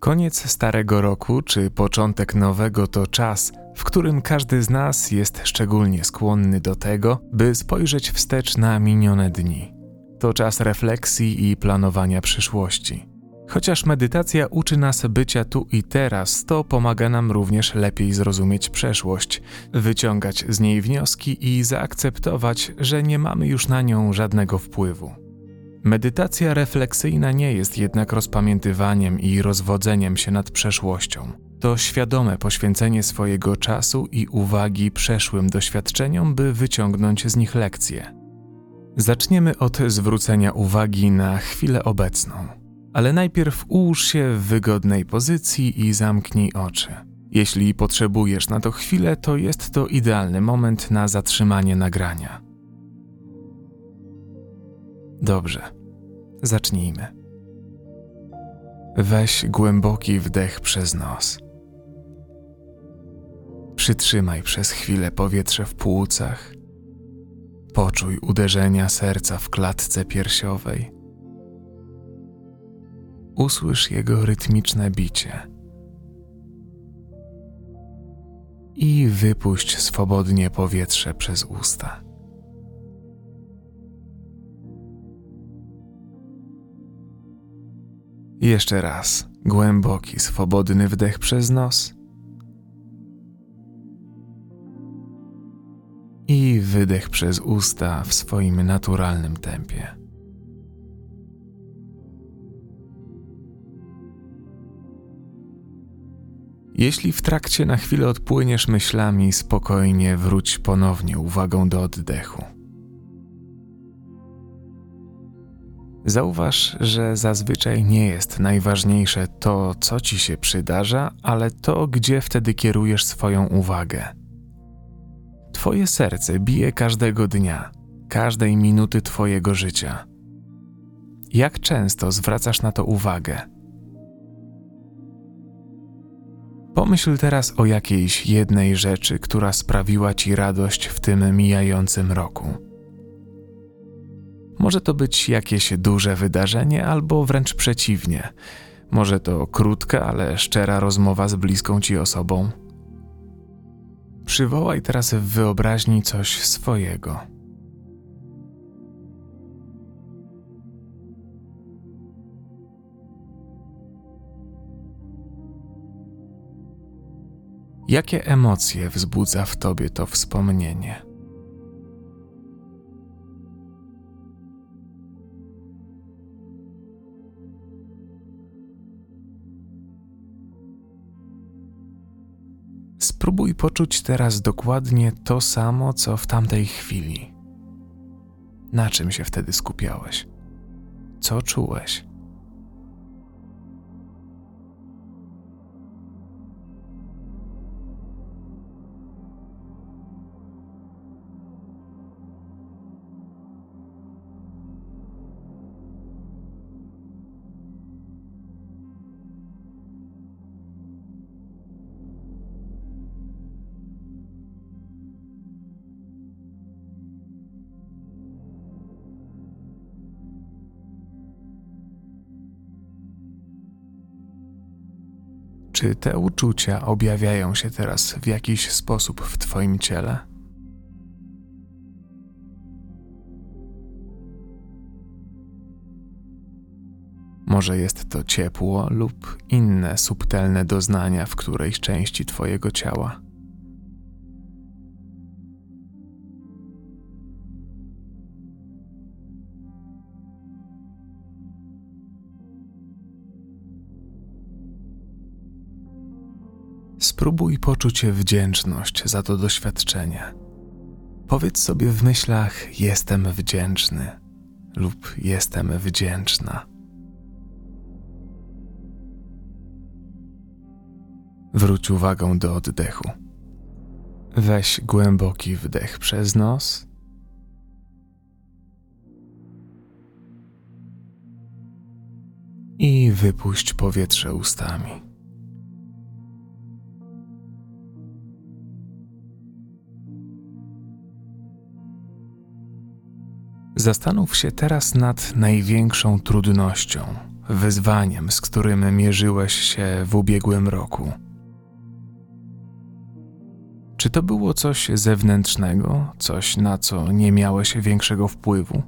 Koniec starego roku czy początek nowego to czas, w którym każdy z nas jest szczególnie skłonny do tego, by spojrzeć wstecz na minione dni. To czas refleksji i planowania przyszłości. Chociaż medytacja uczy nas bycia tu i teraz, to pomaga nam również lepiej zrozumieć przeszłość, wyciągać z niej wnioski i zaakceptować, że nie mamy już na nią żadnego wpływu. Medytacja refleksyjna nie jest jednak rozpamiętywaniem i rozwodzeniem się nad przeszłością. To świadome poświęcenie swojego czasu i uwagi przeszłym doświadczeniom, by wyciągnąć z nich lekcje. Zaczniemy od zwrócenia uwagi na chwilę obecną. Ale najpierw ułóż się w wygodnej pozycji i zamknij oczy. Jeśli potrzebujesz na to chwilę, to jest to idealny moment na zatrzymanie nagrania. Dobrze, zacznijmy. Weź głęboki wdech przez nos. Przytrzymaj przez chwilę powietrze w płucach. Poczuj uderzenia serca w klatce piersiowej. Usłysz jego rytmiczne bicie. I wypuść swobodnie powietrze przez usta. Jeszcze raz głęboki, swobodny wdech przez nos i wydech przez usta w swoim naturalnym tempie. Jeśli w trakcie na chwilę odpłyniesz myślami, spokojnie wróć ponownie uwagą do oddechu. Zauważ, że zazwyczaj nie jest najważniejsze to, co ci się przydarza, ale to, gdzie wtedy kierujesz swoją uwagę. Twoje serce bije każdego dnia, każdej minuty Twojego życia. Jak często zwracasz na to uwagę? Pomyśl teraz o jakiejś jednej rzeczy, która sprawiła Ci radość w tym mijającym roku. Może to być jakieś duże wydarzenie, albo wręcz przeciwnie. Może to krótka, ale szczera rozmowa z bliską ci osobą. Przywołaj teraz w wyobraźni coś swojego. Jakie emocje wzbudza w tobie to wspomnienie? Poczuć teraz dokładnie to samo, co w tamtej chwili. Na czym się wtedy skupiałeś? Co czułeś? Czy te uczucia objawiają się teraz w jakiś sposób w Twoim ciele? Może jest to ciepło lub inne subtelne doznania w którejś części Twojego ciała. Spróbuj poczuć wdzięczność za to doświadczenie. Powiedz sobie w myślach: Jestem wdzięczny lub jestem wdzięczna. Wróć uwagę do oddechu. Weź głęboki wdech przez nos. I wypuść powietrze ustami. Zastanów się teraz nad największą trudnością, wyzwaniem, z którym mierzyłeś się w ubiegłym roku? Czy to było coś zewnętrznego, coś na co nie miałeś większego wpływu?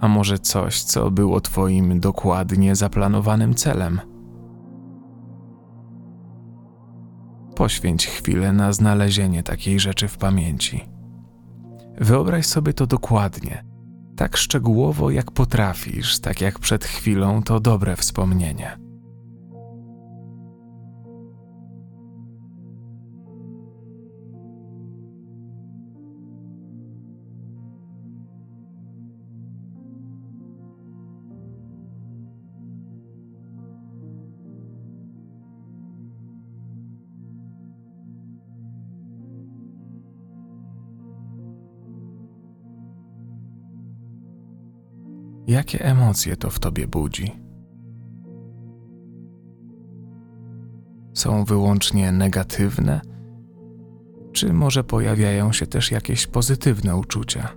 A może coś, co było Twoim dokładnie zaplanowanym celem? Poświęć chwilę na znalezienie takiej rzeczy w pamięci. Wyobraź sobie to dokładnie, tak szczegółowo jak potrafisz, tak jak przed chwilą to dobre wspomnienie. Jakie emocje to w tobie budzi? Są wyłącznie negatywne, czy może pojawiają się też jakieś pozytywne uczucia?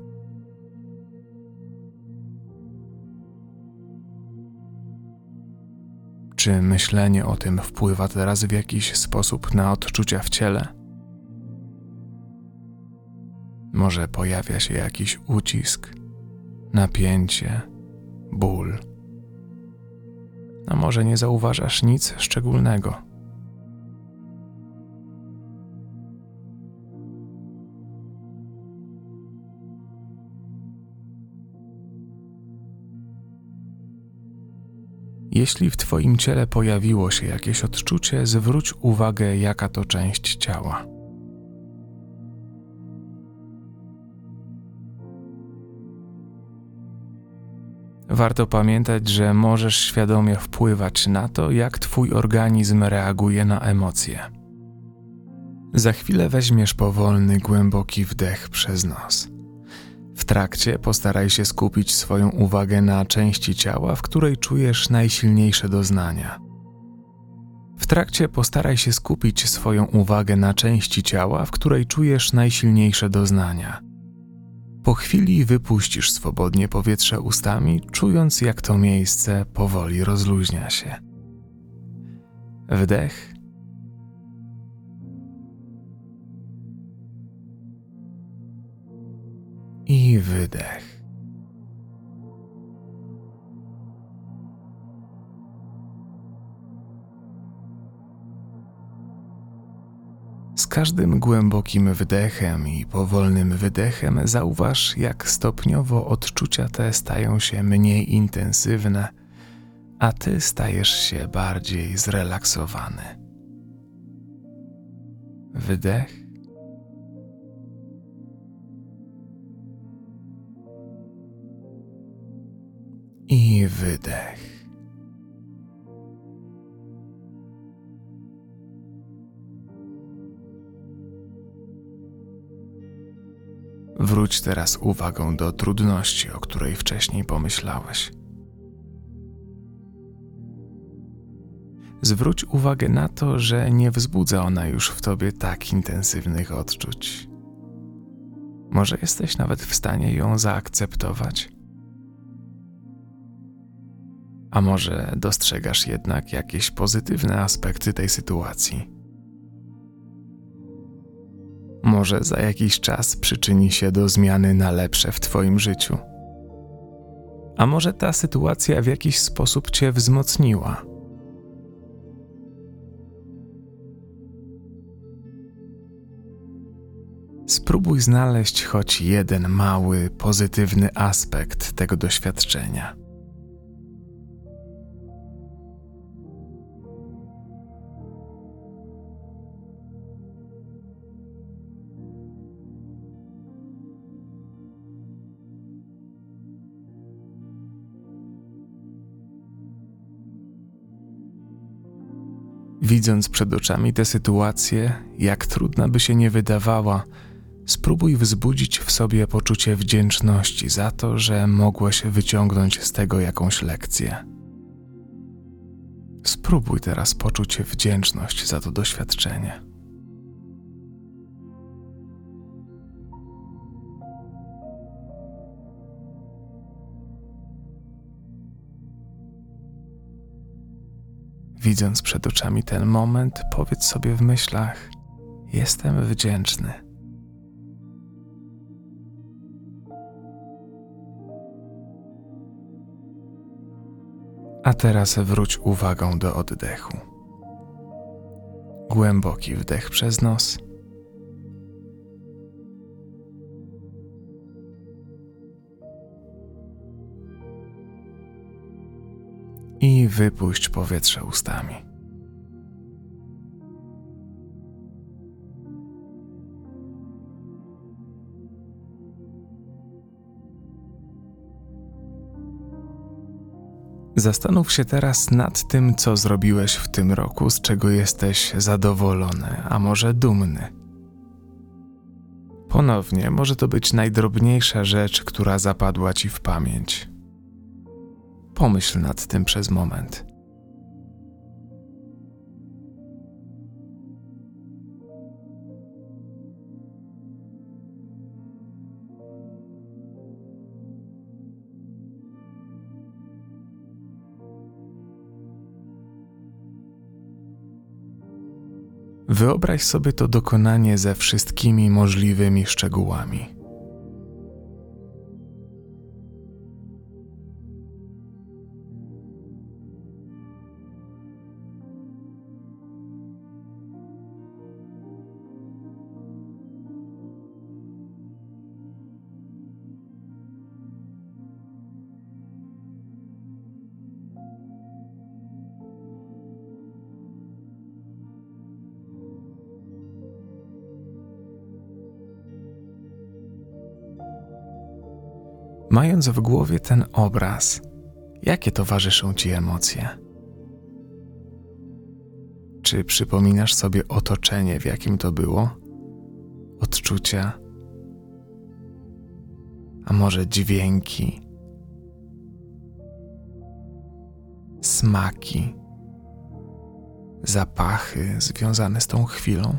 Czy myślenie o tym wpływa teraz w jakiś sposób na odczucia w ciele? Może pojawia się jakiś ucisk, napięcie, ból. A może nie zauważasz nic szczególnego? Jeśli w Twoim ciele pojawiło się jakieś odczucie, zwróć uwagę, jaka to część ciała. Warto pamiętać, że możesz świadomie wpływać na to, jak Twój organizm reaguje na emocje. Za chwilę weźmiesz powolny, głęboki wdech przez nos. W trakcie postaraj się skupić swoją uwagę na części ciała, w której czujesz najsilniejsze doznania. W trakcie postaraj się skupić swoją uwagę na części ciała, w której czujesz najsilniejsze doznania. Po chwili wypuścisz swobodnie powietrze ustami, czując jak to miejsce powoli rozluźnia się. Wdech. I wydech. Każdym głębokim wdechem i powolnym wydechem zauważ, jak stopniowo odczucia te stają się mniej intensywne, a ty stajesz się bardziej zrelaksowany. Wydech. I wydech. Wróć teraz uwagą do trudności, o której wcześniej pomyślałeś. Zwróć uwagę na to, że nie wzbudza ona już w tobie tak intensywnych odczuć. Może jesteś nawet w stanie ją zaakceptować? A może dostrzegasz jednak jakieś pozytywne aspekty tej sytuacji? Może za jakiś czas przyczyni się do zmiany na lepsze w Twoim życiu. A może ta sytuacja w jakiś sposób Cię wzmocniła. Spróbuj znaleźć choć jeden mały, pozytywny aspekt tego doświadczenia. Widząc przed oczami tę sytuację, jak trudna by się nie wydawała, spróbuj wzbudzić w sobie poczucie wdzięczności za to, że mogłeś wyciągnąć z tego jakąś lekcję. Spróbuj teraz poczuć wdzięczność za to doświadczenie. Widząc przed oczami ten moment, powiedz sobie w myślach: Jestem wdzięczny. A teraz wróć uwagą do oddechu. Głęboki wdech przez nos. I wypuść powietrze ustami. Zastanów się teraz nad tym, co zrobiłeś w tym roku, z czego jesteś zadowolony, a może dumny. Ponownie może to być najdrobniejsza rzecz, która zapadła ci w pamięć. Pomyśl nad tym przez moment. Wyobraź sobie to dokonanie ze wszystkimi możliwymi szczegółami. Mając w głowie ten obraz, jakie towarzyszą ci emocje? Czy przypominasz sobie otoczenie, w jakim to było? Odczucia? A może dźwięki? Smaki? Zapachy związane z tą chwilą?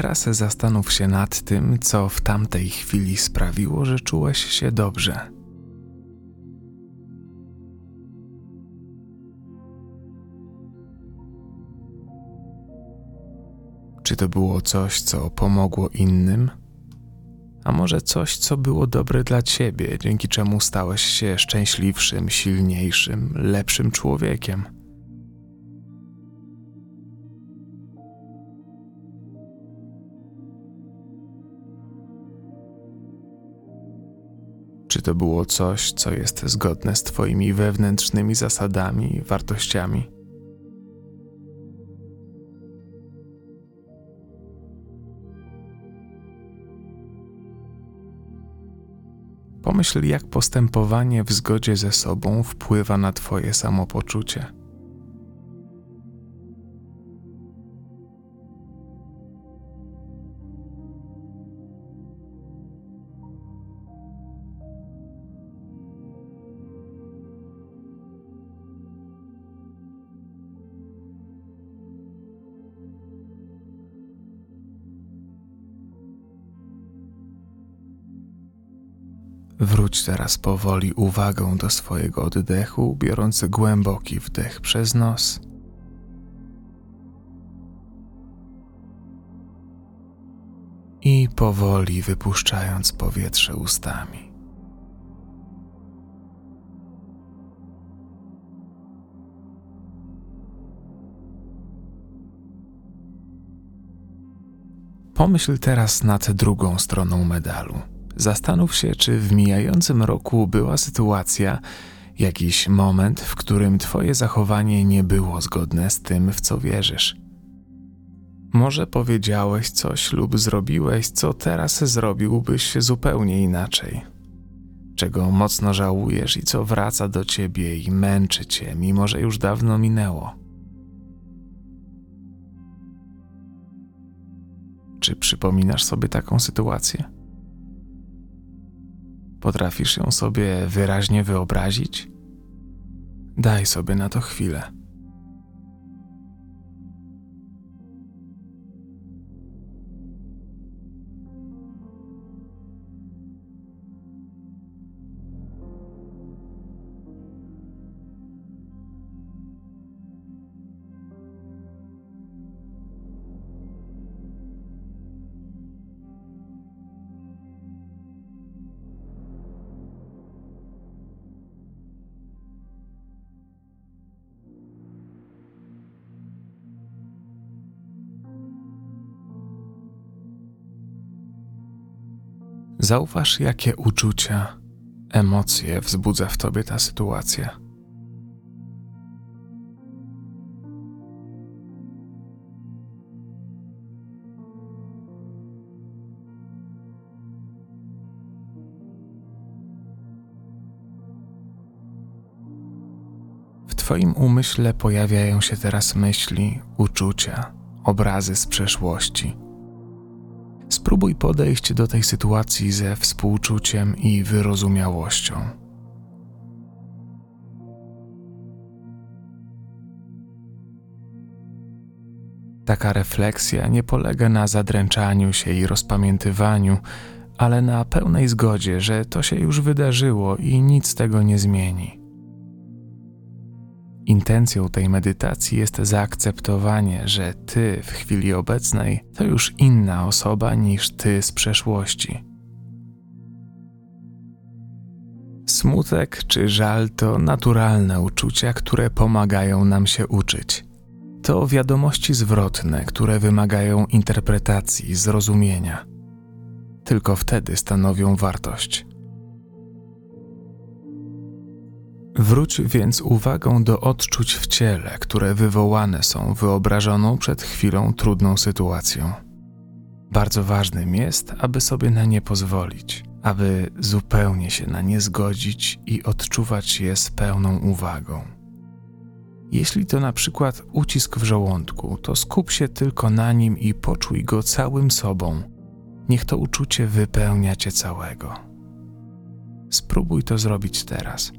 Teraz zastanów się nad tym, co w tamtej chwili sprawiło, że czułeś się dobrze. Czy to było coś, co pomogło innym? A może coś, co było dobre dla ciebie, dzięki czemu stałeś się szczęśliwszym, silniejszym, lepszym człowiekiem? Czy to było coś, co jest zgodne z Twoimi wewnętrznymi zasadami i wartościami? Pomyśl, jak postępowanie w zgodzie ze sobą wpływa na Twoje samopoczucie. Wróć teraz powoli uwagą do swojego oddechu, biorąc głęboki wdech przez nos. I powoli wypuszczając powietrze ustami. Pomyśl teraz nad drugą stroną medalu. Zastanów się, czy w mijającym roku była sytuacja, jakiś moment, w którym Twoje zachowanie nie było zgodne z tym, w co wierzysz. Może powiedziałeś coś lub zrobiłeś, co teraz zrobiłbyś zupełnie inaczej. Czego mocno żałujesz i co wraca do ciebie i męczy cię, mimo że już dawno minęło. Czy przypominasz sobie taką sytuację? Potrafisz ją sobie wyraźnie wyobrazić? Daj sobie na to chwilę. Zauważ, jakie uczucia, emocje wzbudza w tobie ta sytuacja. W Twoim umyśle pojawiają się teraz myśli, uczucia, obrazy z przeszłości Spróbuj podejść do tej sytuacji ze współczuciem i wyrozumiałością. Taka refleksja nie polega na zadręczaniu się i rozpamiętywaniu, ale na pełnej zgodzie, że to się już wydarzyło i nic tego nie zmieni. Intencją tej medytacji jest zaakceptowanie, że ty w chwili obecnej to już inna osoba niż ty z przeszłości. Smutek czy żal to naturalne uczucia, które pomagają nam się uczyć. To wiadomości zwrotne, które wymagają interpretacji, zrozumienia. Tylko wtedy stanowią wartość. Wróć więc uwagą do odczuć w ciele, które wywołane są wyobrażoną przed chwilą trudną sytuacją. Bardzo ważnym jest, aby sobie na nie pozwolić, aby zupełnie się na nie zgodzić i odczuwać je z pełną uwagą. Jeśli to na przykład ucisk w żołądku, to skup się tylko na nim i poczuj go całym sobą. Niech to uczucie wypełnia cię całego. Spróbuj to zrobić teraz.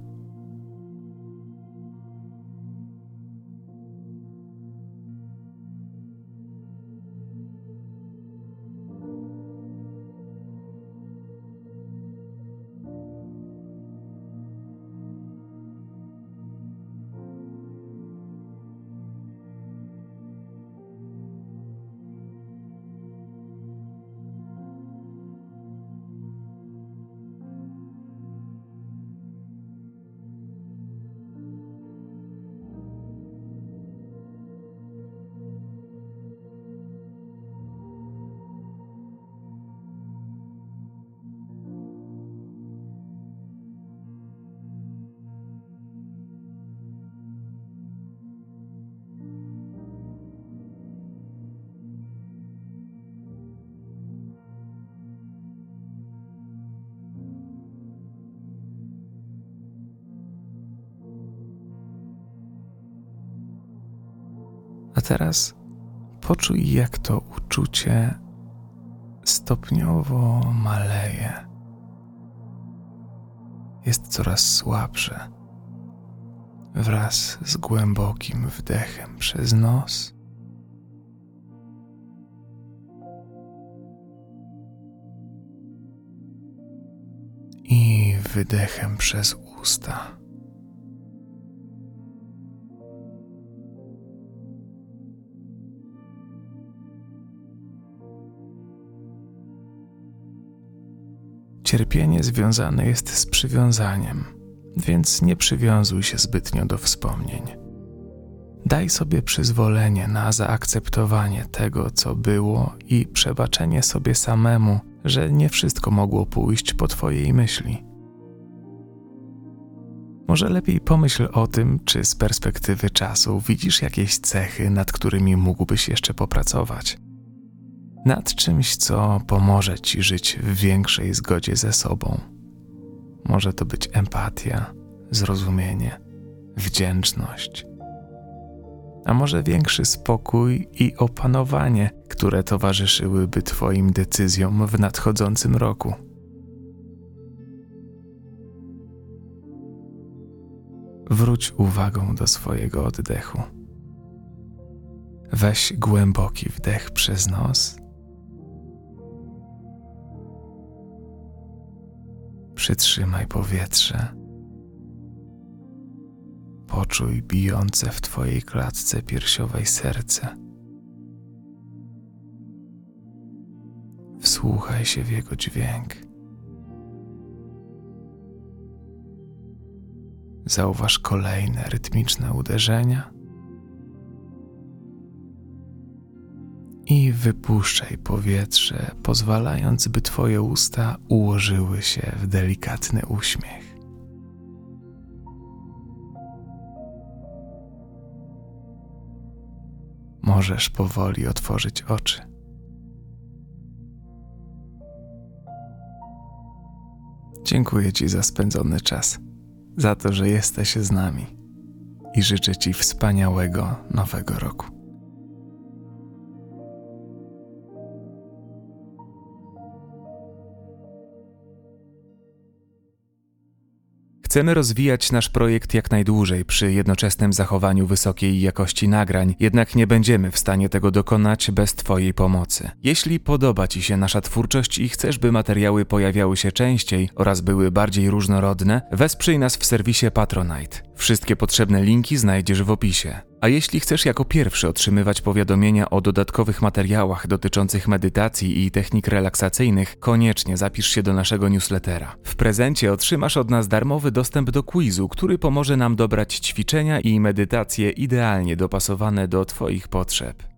Teraz poczuj, jak to uczucie stopniowo maleje. Jest coraz słabsze. Wraz z głębokim wdechem przez nos. I wydechem przez usta. Cierpienie związane jest z przywiązaniem, więc nie przywiązuj się zbytnio do wspomnień. Daj sobie przyzwolenie na zaakceptowanie tego, co było i przebaczenie sobie samemu, że nie wszystko mogło pójść po Twojej myśli. Może lepiej pomyśl o tym, czy z perspektywy czasu widzisz jakieś cechy, nad którymi mógłbyś jeszcze popracować nad czymś, co pomoże ci żyć w większej zgodzie ze sobą. Może to być empatia, zrozumienie, wdzięczność, a może większy spokój i opanowanie, które towarzyszyłyby Twoim decyzjom w nadchodzącym roku. Wróć uwagą do swojego oddechu. Weź głęboki wdech przez nos Przytrzymaj powietrze. Poczuj bijące w Twojej klatce piersiowej serce. Wsłuchaj się w jego dźwięk. Zauważ kolejne rytmiczne uderzenia wypuszczaj powietrze, pozwalając, by Twoje usta ułożyły się w delikatny uśmiech. Możesz powoli otworzyć oczy. Dziękuję Ci za spędzony czas, za to, że jesteś z nami i życzę Ci wspaniałego nowego roku. Chcemy rozwijać nasz projekt jak najdłużej przy jednoczesnym zachowaniu wysokiej jakości nagrań, jednak nie będziemy w stanie tego dokonać bez Twojej pomocy. Jeśli podoba Ci się nasza twórczość i chcesz, by materiały pojawiały się częściej oraz były bardziej różnorodne, wesprzyj nas w serwisie Patronite. Wszystkie potrzebne linki znajdziesz w opisie. A jeśli chcesz jako pierwszy otrzymywać powiadomienia o dodatkowych materiałach dotyczących medytacji i technik relaksacyjnych, koniecznie zapisz się do naszego newslettera. W prezencie otrzymasz od nas darmowy dostęp do quizu, który pomoże nam dobrać ćwiczenia i medytacje idealnie dopasowane do Twoich potrzeb.